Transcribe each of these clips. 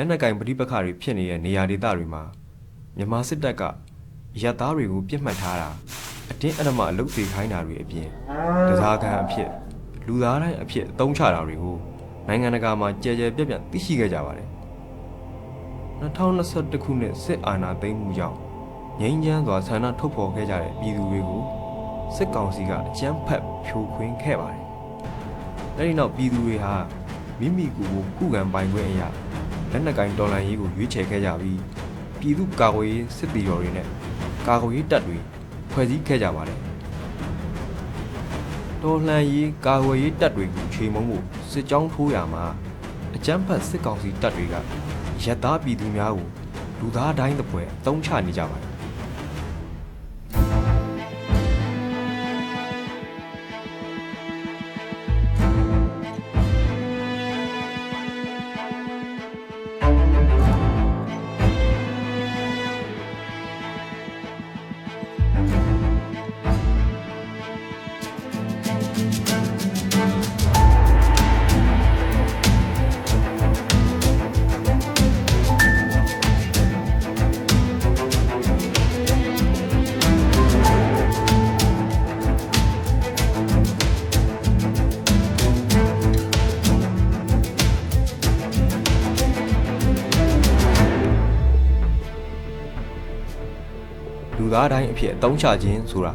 လက်နက်ကင်ပဋိပက္ခတွေဖြစ်နေတဲ့နေရာဒေသတွေမှာမြန်မာစစ်တပ်ကရပ်သားတွေကိုပြစ်မှတ်ထားတာအတင်းအဓမ္မအလုပ်တွေခိုင်းတာတွေအပြင်တစားခံအဖြစ်လူသားတိုင်းအဖြစ်အသုံးချတာတွေကိုနိုင်ငံတကာမှာကြဲကြဲပြန့်ပြန့်သိရှိခဲ့ကြပါတယ်2021ခုနှစ်စစ်အာဏာသိမ်းမှုကြောင့်ငြိမ်းချမ်းစွာဆန္ဒထုတ်ဖော်ခဲ့ကြတဲ့ပြည်သူတွေကိုစစ်ကောင်စီကအကြမ်းဖက်ဖြိုခွင်းခဲ့ပါတယ်။အဲဒီနောက်ပြည်သူတွေဟာမိမိကိုယ်ကိုခုခံပိုင်ခွင့်အရာ လက်နက်ကင်တော်လှန်ရေးကိုရွေးချယ်ခဲ့ကြပြီးပြည်သူကာကွယ်ရေးစစ်တီတော်တွေနဲ့ကာကွယ်ရေးတပ်တွေဖွဲ့စည်းခဲ့ကြပါတယ်။တော်လှန်ရေးကာကွယ်ရေးတပ်တွေကိုချိန်မုံမှုစစ်ကြောင်းထိုးရမှာအကြမ်းဖက်စစ်ကောင်စီတပ်တွေကရက်သားပြည်သူများကိုလူသားတိုင်းတစ်ပွဲအသုံးချနေကြပါတယ် လူသားတိုင်းအဖြစ်အသုံးချခြင်းဆိုတာ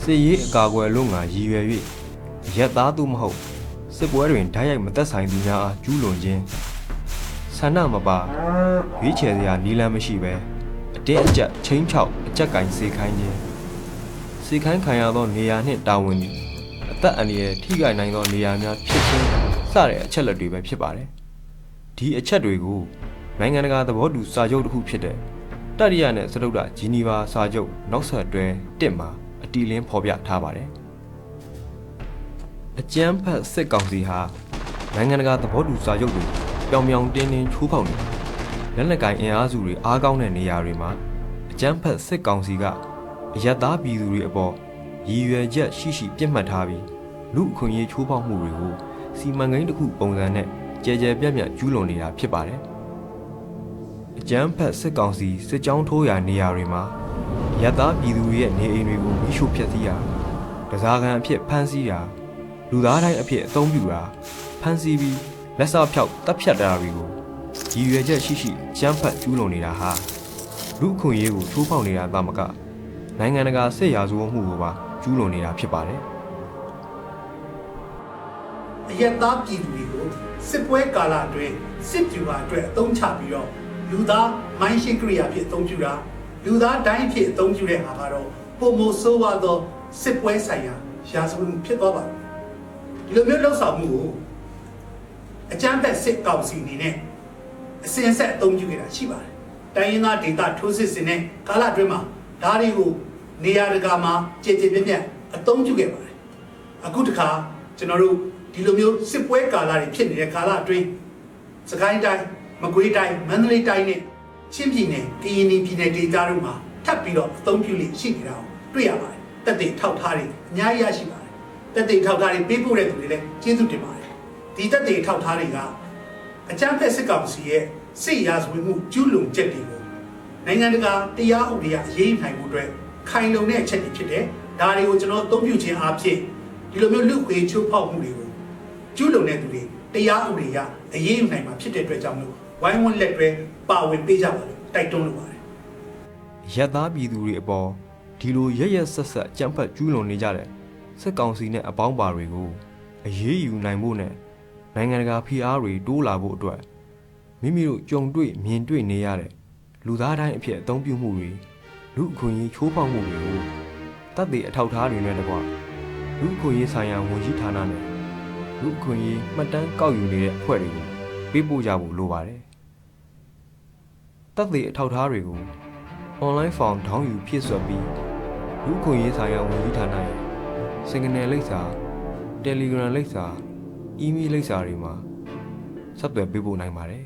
စစ်ရေးအကာအကွယ်လို့ငါရည်ရွယ်၍ရက်သားသူမဟုတ်စစ်ပွဲတွင်ဓာတ်ရိုက်မသက်ဆိုင်သူများအားကျူးလွန်ခြင်းဆန္ဒမပါရွေးချယ်စရာနီလန်းမရှိပဲအတင်းအကျပ်ချင်းချောက်အကြက်ကင်စေခိုင်းခြင်းစေခိုင်းခံရသောနေရာနှင့်တာဝန်သည်အသက်အန္တရာယ်ထိခိုက်နိုင်သောနေရာများဖြစ်ခြင်းစတဲ့အချက်လက်တွေပဲဖြစ်ပါတယ်ဒီအချက်တွေကိုနိုင်ငံတကာသဘောတူစာချုပ်တစ်ခုဖြစ်တဲ့ တတိယနဲ့စတုဒ္ဒဂျီနီဗာစာချုပ်နောက်ဆက်တွဲ1မှာအတီလင်းဖော်ပြထားပါတယ်။အကြမ်းဖက်စစ်ကောင်စီဟာနိုင်ငံတကာသဘောတူစာချုပ်တွေပြောင်ပြောင်တင်းတင်းချိုးဖောက်နေတယ်။လက်နက်ကင်အင်အားစုတွေအားကောင်းတဲ့နေရာတွေမှာအကြမ်းဖက်စစ်ကောင်စီကအယက်သားပြည်သူတွေအပေါ်ရည်ရွယ်ချက်ရှိရှိပြစ်မှတ်ထားပြီးလူအခွင့်အရေးချိုးဖောက်မှုတွေကိုစီမံကိန်းတစ်ခုပုံစံနဲ့ကြဲကြဲပြန့်ပြန့်ကျူးလွန်နေတာဖြစ်ပါတယ်။ အကြမ်းဖက်စစ်ကောင်စီစစ်ကြောင်းထိုးရာနေရာတွေမှာရပ်သားပြည်သူတွေရဲ့နေအိမ်တွေကိုမိရှို့ဖျက်ဆီးရာတစားကန်အဖြစ်ဖမ်းဆီးရာလူသားတိုင်းအဖြစ်အသုံးပြုတာဖမ်းဆီးပြီးလက်ဆော့ဖြောက်တပ်ဖြတ်တာတွေကိုရည်ရွယ်ချက်ရှိရှိကြမ်းဖက်ကျူးလွန်နေတာဟာလူအခွင့်အရေးကိုထိုးဖောက်နေတာသာမကနိုင်ငံတကာစစ်ရာဇဝတ်မှုကိုပါကျူးလွန်နေတာဖြစ်ပါတယ်အယက်သားပြည်သူတွေကိုစစ်ပွဲကာလအတွင်းစစ်ပြူဟာအတွက်အသုံးချပြီးတော့ လူသားမိုင်းရှင်းကရိယာဖြစ်အသုံးပြုတာလူသားတိုင်းဖြစ်အသုံးပြုတဲ့ဟာကတော့ပုံမဆိုးဝါးသောစစ်ပွဲဆိုင်ရာရာဇဝတ်မှုဖြစ်သွားပါတယ်ဒီလိုမျိုးလှုပ်ဆောင်မှုကိုအကြမ်းဖက်စစ်ကောင်စီအနေနဲ့အစင်ဆက်အသုံးပြုနေတာရှိပါတယ်တိုင်းရင်းသားဒေသထိုးစစ်စင်တဲ့ကာလအတွင်းမှာဓာတ်တွေကိုနေရာတကာမှာကြည်ကြည်ပြည့်ပြည့်အသုံးပြုခဲ့ပါတယ်အခုတခါကျွန်တော်တို့ဒီလိုမျိုးစစ်ပွဲကာလတွေဖြစ်နေတဲ့ကာလအတွင်းစကိုင်းတိုင်း မကွေးတိုင်းမန္တလေးတိုင်းနဲ့ချင်းပြည်နယ်ကရင်ပြည်နယ်ဒေသတို့မှာထပ်ပြီးတော့အသုံးပြုလိရှိနေတာကိုတွေ့ရပါတယ်တက်တဲ့ထောက်ထားတွေအများကြီးရရှိပါတယ်တက်တဲ့ထောက်ထားတွေပေးပို့တဲ့သူတွေလည်းကျေးဇူးတင်ပါတယ်ဒီတက်တဲ့ထောက်ထားတွေကအကြမ်းဖက်စစ်ကောင်စီရဲ့စစ်ရာဇဝတ်မှုကျူးလွန်ချက်တွေကိုနိုင်ငံတကာတရားဥပဒေအရေးယူနိုင်မှုအတွက်ခိုင်လုံတဲ့အချက်တွေဖြစ်တယ်ဒါတွေကိုကျွန်တော်အသုံးပြုခြင်းအပြင်ဒီလိုမျိုးလူခွေချိုးဖောက်မှုတွေကိုကျူးလွန်တဲ့သူတွေတရားဥပဒေကအရေးယူနိုင်မှာဖြစ်တဲ့အတွက်ကြောင့်လို့ ဝိုင်းဝန်းလက်တွဲပါဝင်ပေးကြပါလို့တိုက်တွန်းလိုပါတယ်ရက်သားပြည်သူတွေအပေါ်ဒီလိုရက်ရက်ဆက်ဆက်ကြမ်းဖက်ကျူးလွန်နေကြတဲ့စစ်ကောင်စီနဲ့အပေါင်းပါတွေကိုအရေးယူနိုင်ဖို့နဲ့နိုင်ငံတကာဖိအားတွေတိုးလာဖို့အတွက်မိမိတို့ကြုံတွေ့မြင်တွေ့နေရတဲ့လူသားတိုင်းအဖြစ်အသုံးပြုမှုတွေလူအခွင့်အရေးချိုးဖောက်မှုတွေကိုတတ်သိအထောက်အထားတွေနဲ့တကွလူအခွင့်အရေးဆိုင်ရာဝန်ကြီးဌာနနဲ့လူအခွင့်အရေးမှတ်တမ်းကောက်ယူနေတဲ့အဖွဲ့တွေကို ပေးပို့ကြဖို့လိုပါတယ်တတ်သိအထောက်အထားတွေကို online form ထောင်းယူဖြည့်စွက်ပြီးလူ့အခွင့်အရေးဆိုင်ရာဝန်ကြီးဌာနရဲ့စင်ကနေလိပ်စာ Telegram လိပ်စာ email လိပ်စာတွေမှာဆက်သွယ်ပေးပို့နိုင်ပါတယ်